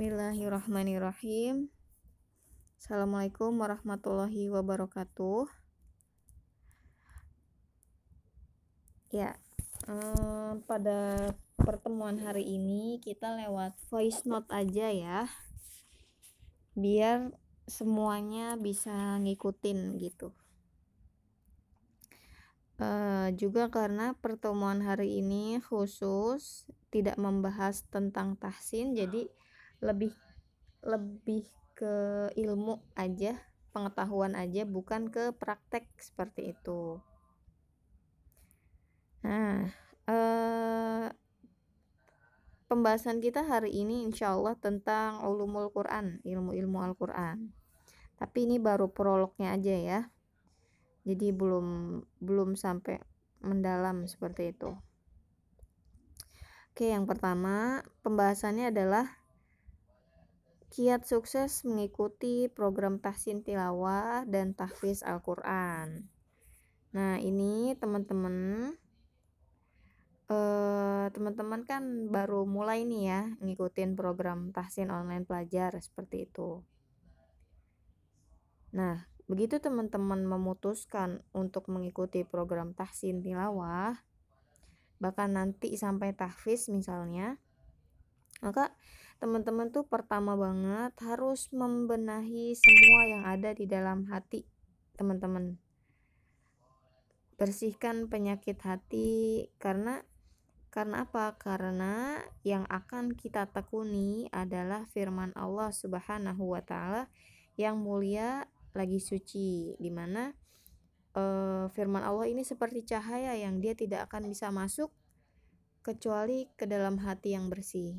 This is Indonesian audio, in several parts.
Bismillahirrahmanirrahim. Assalamualaikum warahmatullahi wabarakatuh. Ya, eh, pada pertemuan hari ini kita lewat voice note aja ya, biar semuanya bisa ngikutin gitu. Uh, juga karena pertemuan hari ini khusus tidak membahas tentang tahsin, jadi lebih lebih ke ilmu aja pengetahuan aja bukan ke praktek seperti itu. Nah eh, pembahasan kita hari ini insya Allah tentang ulumul Quran ilmu-ilmu Al-Quran. Tapi ini baru prolognya aja ya. Jadi belum belum sampai mendalam seperti itu. Oke, yang pertama pembahasannya adalah Kiat sukses mengikuti program tahsin tilawah dan tahfiz Al-Quran. Nah, ini teman-teman uh, teman-teman kan baru mulai nih ya ngikutin program tahsin online pelajar seperti itu. Nah, begitu teman-teman memutuskan untuk mengikuti program tahsin tilawah, bahkan nanti sampai tahfiz misalnya, maka teman-teman tuh pertama banget harus membenahi semua yang ada di dalam hati teman-teman bersihkan penyakit hati karena karena apa? Karena yang akan kita tekuni adalah firman Allah Subhanahu wa taala yang mulia lagi suci di mana uh, firman Allah ini seperti cahaya yang dia tidak akan bisa masuk kecuali ke dalam hati yang bersih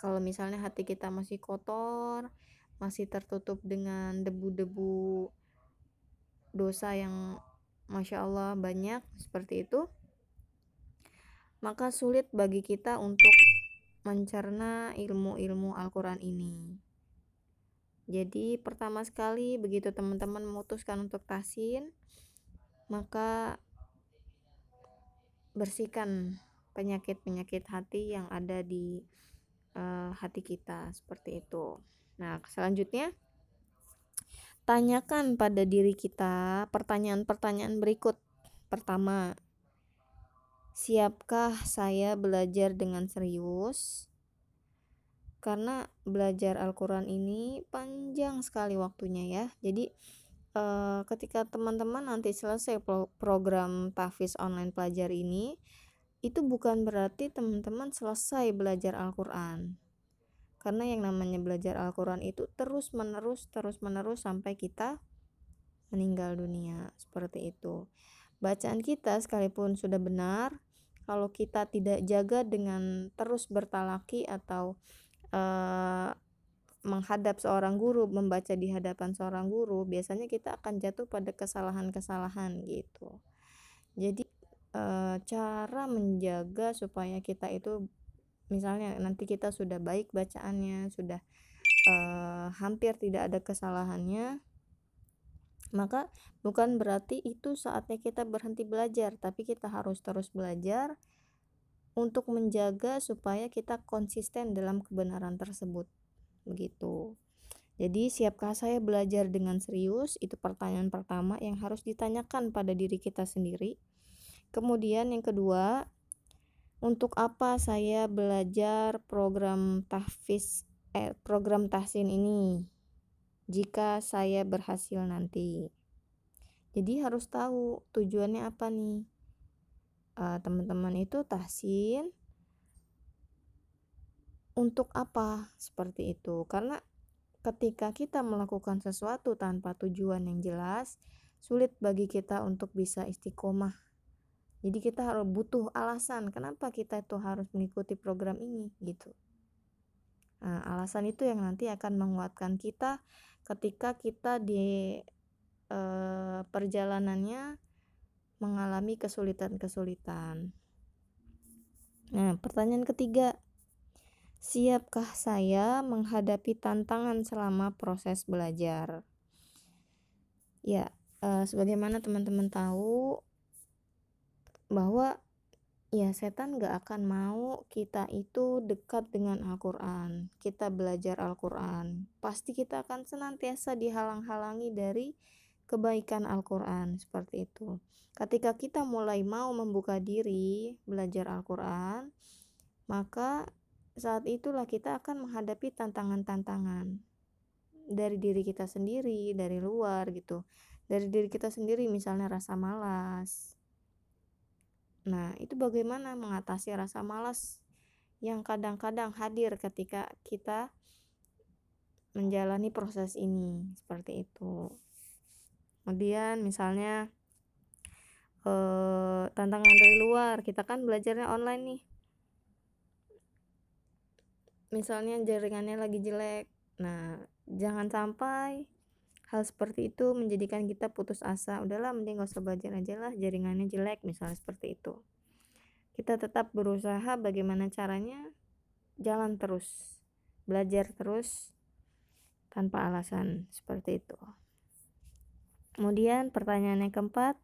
kalau misalnya hati kita masih kotor masih tertutup dengan debu-debu dosa yang masya Allah banyak seperti itu maka sulit bagi kita untuk mencerna ilmu-ilmu Al-Quran ini. Jadi pertama sekali begitu teman-teman memutuskan untuk tasin maka bersihkan penyakit-penyakit hati yang ada di uh, hati kita seperti itu. Nah, selanjutnya tanyakan pada diri kita pertanyaan-pertanyaan berikut. Pertama, siapkah saya belajar dengan serius? Karena belajar Al-Qur'an ini panjang sekali waktunya ya. Jadi uh, ketika teman-teman nanti selesai pro program tahfiz online pelajar ini, itu bukan berarti teman-teman selesai belajar Al-Quran. Karena yang namanya belajar Al-Quran itu terus menerus terus menerus sampai kita meninggal dunia. Seperti itu. Bacaan kita sekalipun sudah benar kalau kita tidak jaga dengan terus bertalaki atau uh, menghadap seorang guru membaca di hadapan seorang guru biasanya kita akan jatuh pada kesalahan-kesalahan gitu. Jadi uh, cara menjaga supaya kita itu misalnya nanti kita sudah baik bacaannya sudah uh, hampir tidak ada kesalahannya maka bukan berarti itu saatnya kita berhenti belajar tapi kita harus terus belajar untuk menjaga supaya kita konsisten dalam kebenaran tersebut. Begitu. Jadi siapkah saya belajar dengan serius? Itu pertanyaan pertama yang harus ditanyakan pada diri kita sendiri Kemudian yang kedua, untuk apa saya belajar program tahfiz eh, program tahsin ini jika saya berhasil nanti. Jadi harus tahu tujuannya apa nih. eh, teman-teman itu tahsin untuk apa seperti itu karena ketika kita melakukan sesuatu tanpa tujuan yang jelas sulit bagi kita untuk bisa istiqomah jadi kita harus butuh alasan kenapa kita itu harus mengikuti program ini gitu nah, alasan itu yang nanti akan menguatkan kita ketika kita di e, perjalanannya mengalami kesulitan-kesulitan nah pertanyaan ketiga Siapkah saya menghadapi tantangan selama proses belajar? Ya, e, sebagaimana teman-teman tahu, bahwa Ya, setan gak akan mau kita itu dekat dengan Al-Quran, kita belajar Al-Quran. Pasti kita akan senantiasa dihalang-halangi dari kebaikan Al-Quran, seperti itu. Ketika kita mulai mau membuka diri belajar Al-Quran, maka saat itulah kita akan menghadapi tantangan-tantangan dari diri kita sendiri, dari luar gitu. Dari diri kita sendiri misalnya rasa malas, Nah, itu bagaimana mengatasi rasa malas yang kadang-kadang hadir ketika kita menjalani proses ini, seperti itu. Kemudian misalnya eh, tantangan dari luar, kita kan belajarnya online nih. Misalnya jaringannya lagi jelek. Nah, jangan sampai hal seperti itu menjadikan kita putus asa. Udahlah mending gak usah belajar aja lah jaringannya jelek misalnya seperti itu. Kita tetap berusaha bagaimana caranya jalan terus belajar terus tanpa alasan seperti itu. Kemudian pertanyaan yang keempat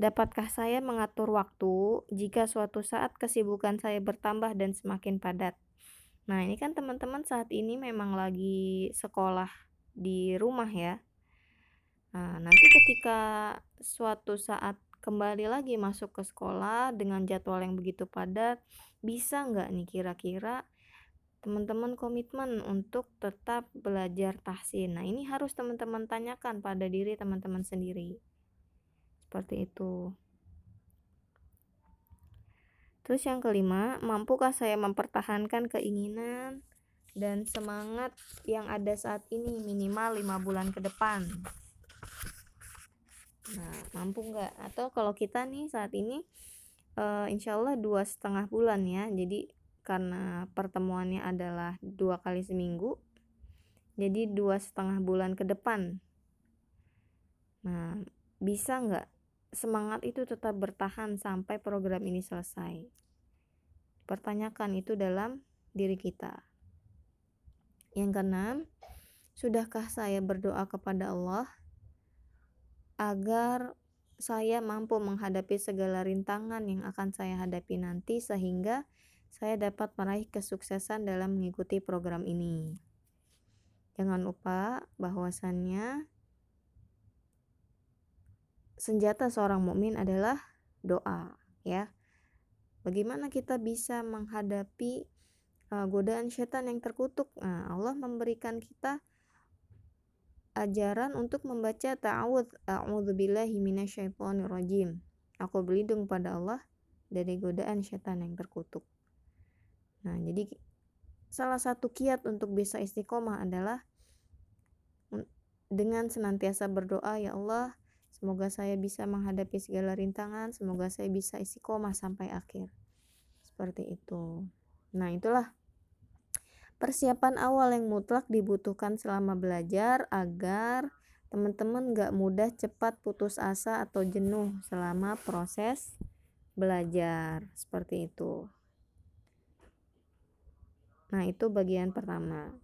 Dapatkah saya mengatur waktu jika suatu saat kesibukan saya bertambah dan semakin padat? Nah, ini kan teman-teman saat ini memang lagi sekolah di rumah ya. Nah, nanti ketika suatu saat kembali lagi masuk ke sekolah dengan jadwal yang begitu padat, bisa nggak nih kira-kira teman-teman komitmen untuk tetap belajar tahsin. Nah, ini harus teman-teman tanyakan pada diri teman-teman sendiri. Seperti itu. Terus yang kelima, mampukah saya mempertahankan keinginan dan semangat yang ada saat ini minimal lima bulan ke depan. Nah mampu nggak? Atau kalau kita nih saat ini uh, insya Allah dua setengah bulan ya. Jadi karena pertemuannya adalah dua kali seminggu jadi dua setengah bulan ke depan. Nah bisa nggak semangat itu tetap bertahan sampai program ini selesai? Pertanyakan itu dalam diri kita yang keenam, sudahkah saya berdoa kepada Allah agar saya mampu menghadapi segala rintangan yang akan saya hadapi nanti sehingga saya dapat meraih kesuksesan dalam mengikuti program ini. Jangan lupa bahwasannya senjata seorang mukmin adalah doa, ya. Bagaimana kita bisa menghadapi uh, godaan setan yang terkutuk. Nah, Allah memberikan kita ajaran untuk membaca ta'awudz a'udzubillahi minasyaitonirrajim. Aku berlindung pada Allah dari godaan setan yang terkutuk. Nah, jadi salah satu kiat untuk bisa istiqomah adalah dengan senantiasa berdoa, ya Allah, semoga saya bisa menghadapi segala rintangan, semoga saya bisa istiqomah sampai akhir. Seperti itu. Nah, itulah Persiapan awal yang mutlak dibutuhkan selama belajar agar teman-teman gak mudah cepat putus asa atau jenuh selama proses belajar seperti itu. Nah, itu bagian pertama.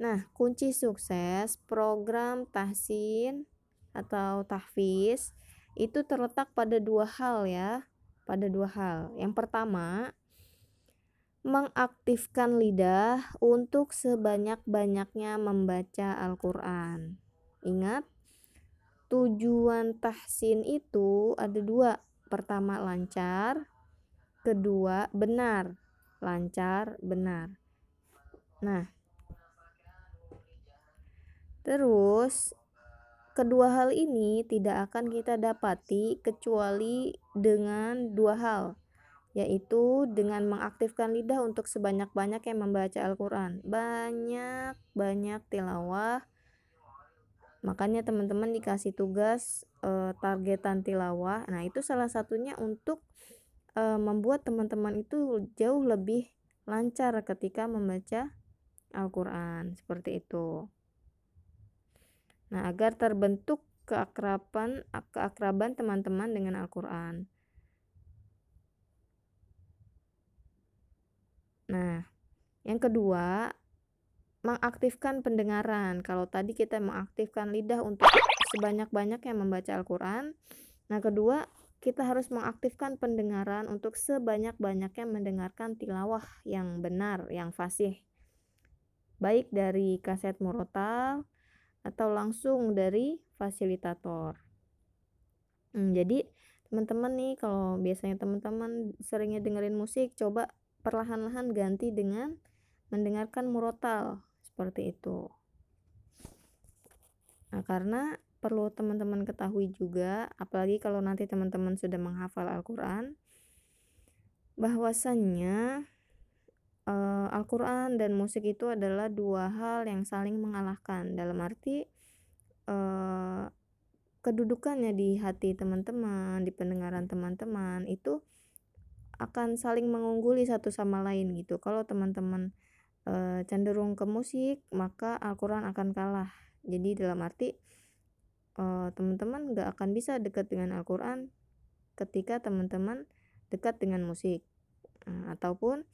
Nah, kunci sukses program tahsin atau tahfiz itu terletak pada dua hal ya, pada dua hal. Yang pertama, mengaktifkan lidah untuk sebanyak-banyaknya membaca Al-Quran. Ingat, tujuan tahsin itu ada dua. Pertama lancar, kedua benar. Lancar, benar. Nah, terus kedua hal ini tidak akan kita dapati kecuali dengan dua hal yaitu dengan mengaktifkan lidah untuk sebanyak-banyak yang membaca Al-Quran. Banyak-banyak tilawah. Makanya teman-teman dikasih tugas e, targetan tilawah. Nah itu salah satunya untuk e, membuat teman-teman itu jauh lebih lancar ketika membaca Al-Quran. Seperti itu. Nah agar terbentuk keakraban keakraban teman-teman dengan Al-Quran Nah, yang kedua, mengaktifkan pendengaran. Kalau tadi kita mengaktifkan lidah untuk sebanyak-banyak yang membaca Al-Quran. Nah, kedua, kita harus mengaktifkan pendengaran untuk sebanyak-banyaknya mendengarkan tilawah yang benar, yang fasih. Baik dari kaset murotal atau langsung dari fasilitator. Hmm, jadi teman-teman nih kalau biasanya teman-teman seringnya dengerin musik, coba perlahan-lahan ganti dengan mendengarkan murotal seperti itu. Nah, karena perlu teman-teman ketahui juga, apalagi kalau nanti teman-teman sudah menghafal Al-Quran, bahwasannya uh, Al-Quran dan musik itu adalah dua hal yang saling mengalahkan. Dalam arti uh, kedudukannya di hati teman-teman, di pendengaran teman-teman itu akan saling mengungguli satu sama lain gitu. Kalau teman-teman uh, cenderung ke musik, maka Al-Quran akan kalah. Jadi dalam arti teman-teman nggak akan bisa dekat dengan Al-Quran ketika teman-teman dekat dengan musik uh, ataupun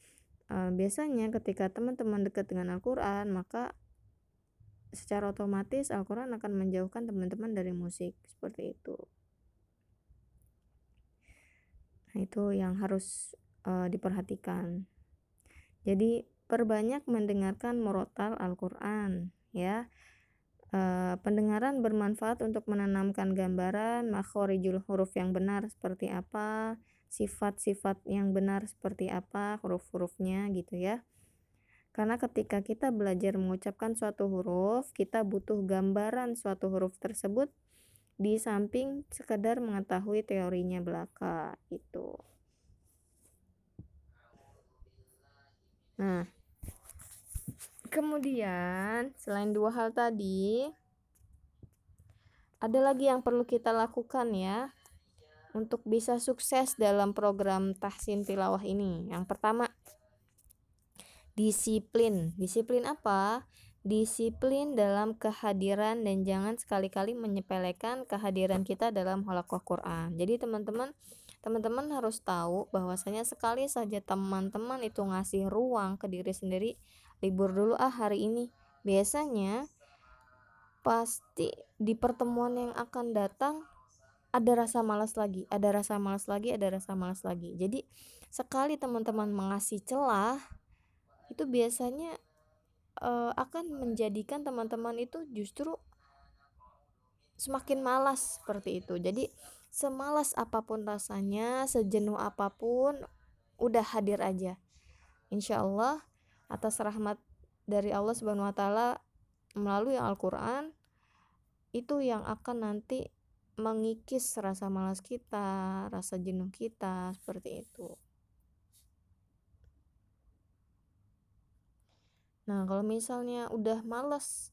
uh, biasanya ketika teman-teman dekat dengan Al-Quran maka secara otomatis Al-Quran akan menjauhkan teman-teman dari musik seperti itu nah itu yang harus uh, diperhatikan jadi perbanyak mendengarkan murotal Al-Quran ya Uh, pendengaran bermanfaat untuk menanamkan gambaran makhorijul huruf yang benar seperti apa, sifat-sifat yang benar seperti apa, huruf-hurufnya gitu ya. Karena ketika kita belajar mengucapkan suatu huruf, kita butuh gambaran suatu huruf tersebut di samping sekedar mengetahui teorinya belaka itu. Nah, Kemudian, selain dua hal tadi, ada lagi yang perlu kita lakukan ya untuk bisa sukses dalam program tahsin tilawah ini. Yang pertama, disiplin. Disiplin apa? Disiplin dalam kehadiran dan jangan sekali-kali menyepelekan kehadiran kita dalam halakoh Quran. Jadi teman-teman, teman-teman harus tahu bahwasanya sekali saja teman-teman itu ngasih ruang ke diri sendiri libur dulu ah hari ini biasanya pasti di pertemuan yang akan datang ada rasa malas lagi, ada rasa malas lagi, ada rasa malas lagi. Jadi sekali teman-teman mengasih celah itu biasanya uh, akan menjadikan teman-teman itu justru semakin malas seperti itu. Jadi semalas apa pun rasanya, sejenuh apa pun, udah hadir aja. Insya Allah atas rahmat dari Allah Subhanahu wa taala melalui Al-Qur'an itu yang akan nanti mengikis rasa malas kita, rasa jenuh kita seperti itu. Nah, kalau misalnya udah malas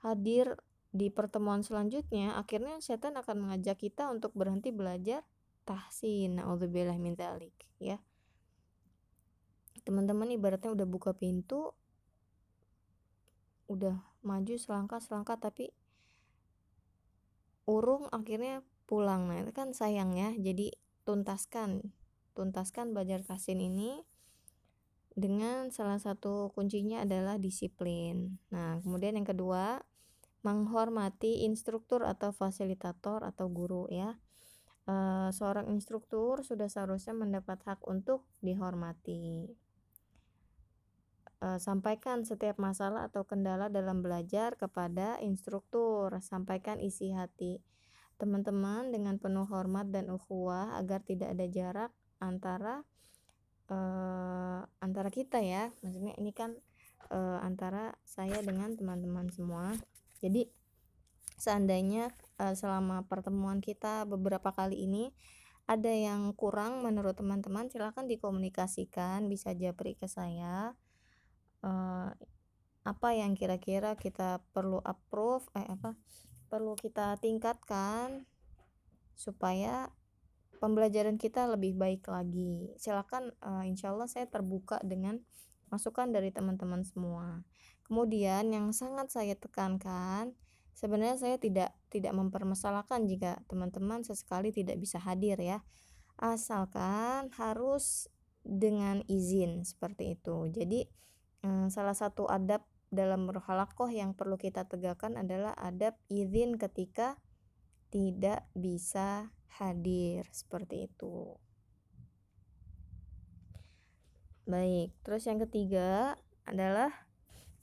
hadir di pertemuan selanjutnya, akhirnya setan akan mengajak kita untuk berhenti belajar tahsin. Nauzubillah min dzalik, ya. Teman-teman ibaratnya udah buka pintu udah maju selangkah selangkah tapi urung akhirnya pulang. Nah itu kan sayang ya. Jadi tuntaskan tuntaskan belajar kasin ini dengan salah satu kuncinya adalah disiplin. Nah kemudian yang kedua menghormati instruktur atau fasilitator atau guru ya. E, seorang instruktur sudah seharusnya mendapat hak untuk dihormati. E, sampaikan setiap masalah atau kendala dalam belajar kepada instruktur, sampaikan isi hati teman-teman dengan penuh hormat dan ukhuwah agar tidak ada jarak antara e, antara kita ya. Maksudnya ini kan e, antara saya dengan teman-teman semua. Jadi seandainya e, selama pertemuan kita beberapa kali ini ada yang kurang menurut teman-teman silahkan dikomunikasikan bisa japri ke saya uh, apa yang kira-kira kita perlu approve eh apa perlu kita tingkatkan supaya pembelajaran kita lebih baik lagi. Silakan uh, insya Allah saya terbuka dengan masukan dari teman-teman semua. Kemudian yang sangat saya tekankan sebenarnya saya tidak tidak mempermasalahkan jika teman-teman sesekali tidak bisa hadir ya. Asalkan harus dengan izin seperti itu. Jadi Hmm, salah satu adab dalam berhalakoh yang perlu kita tegakkan adalah adab izin ketika tidak bisa hadir seperti itu. Baik terus yang ketiga adalah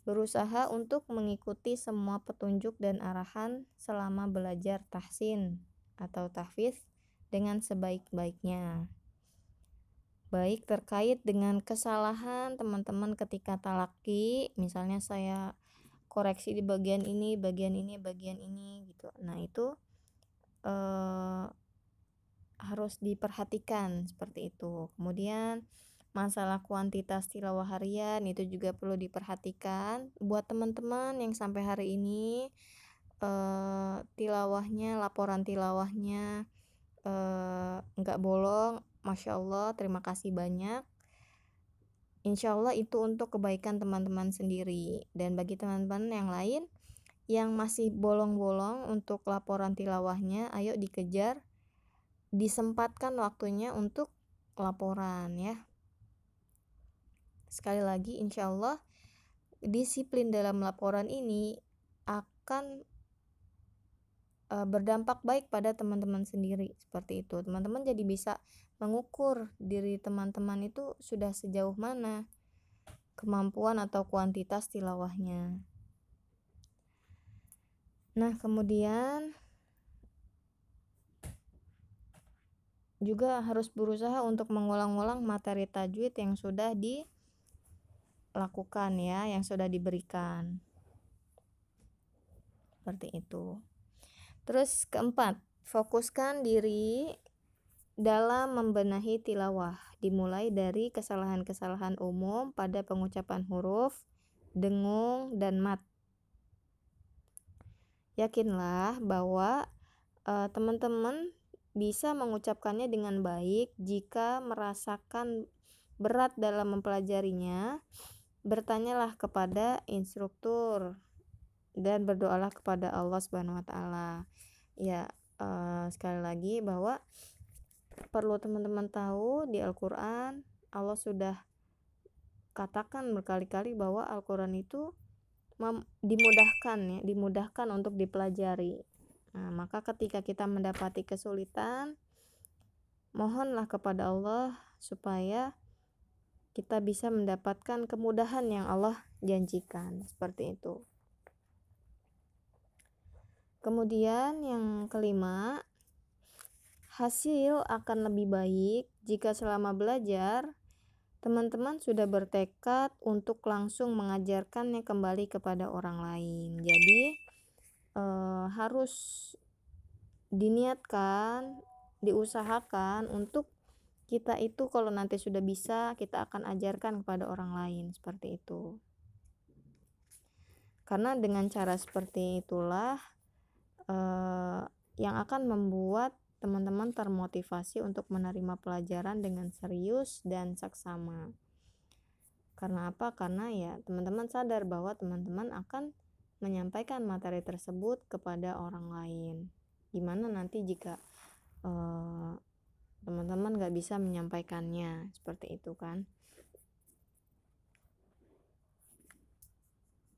berusaha untuk mengikuti semua petunjuk dan arahan selama belajar tahsin atau tahfiz dengan sebaik-baiknya. Baik terkait dengan kesalahan teman-teman ketika talaki misalnya saya koreksi di bagian ini bagian ini bagian ini gitu. Nah itu eh, harus diperhatikan seperti itu. Kemudian masalah kuantitas tilawah harian itu juga perlu diperhatikan. Buat teman-teman yang sampai hari ini eh, tilawahnya laporan tilawahnya eh, nggak bolong Masya Allah terima kasih banyak. Insya Allah itu untuk kebaikan teman-teman sendiri. Dan bagi teman-teman yang lain yang masih bolong-bolong untuk laporan tilawahnya ayo dikejar disempatkan waktunya untuk laporan ya Sekali lagi, insya Allah disiplin dalam laporan ini akan uh, berdampak baik pada teman-teman sendiri seperti itu. Teman-teman jadi bisa mengukur diri teman-teman itu sudah sejauh mana kemampuan atau kuantitas tilawahnya. Nah, kemudian juga harus berusaha untuk mengulang-ulang materi tajwid yang sudah di lakukan ya yang sudah diberikan. Seperti itu. Terus keempat fokuskan diri dalam membenahi tilawah. Dimulai dari kesalahan-kesalahan umum pada pengucapan huruf dengung dan mat. Yakinlah bahwa uh, teman-teman bisa mengucapkannya dengan baik jika merasakan berat dalam mempelajarinya bertanyalah kepada instruktur dan berdoalah kepada Allah Subhanahu wa taala. Ya, uh, sekali lagi bahwa perlu teman-teman tahu di Al-Qur'an Allah sudah katakan berkali-kali bahwa Al-Qur'an itu dimudahkan ya, dimudahkan untuk dipelajari. Nah, maka ketika kita mendapati kesulitan, mohonlah kepada Allah supaya kita bisa mendapatkan kemudahan yang Allah janjikan seperti itu. Kemudian yang kelima, hasil akan lebih baik jika selama belajar teman-teman sudah bertekad untuk langsung mengajarkannya kembali kepada orang lain. Jadi eh, harus diniatkan, diusahakan untuk kita itu kalau nanti sudah bisa kita akan ajarkan kepada orang lain seperti itu. Karena dengan cara seperti itulah eh, yang akan membuat teman-teman termotivasi untuk menerima pelajaran dengan serius dan saksama. Karena apa? Karena ya teman-teman sadar bahwa teman-teman akan menyampaikan materi tersebut kepada orang lain. Gimana nanti jika uh, teman-teman gak bisa menyampaikannya? Seperti itu kan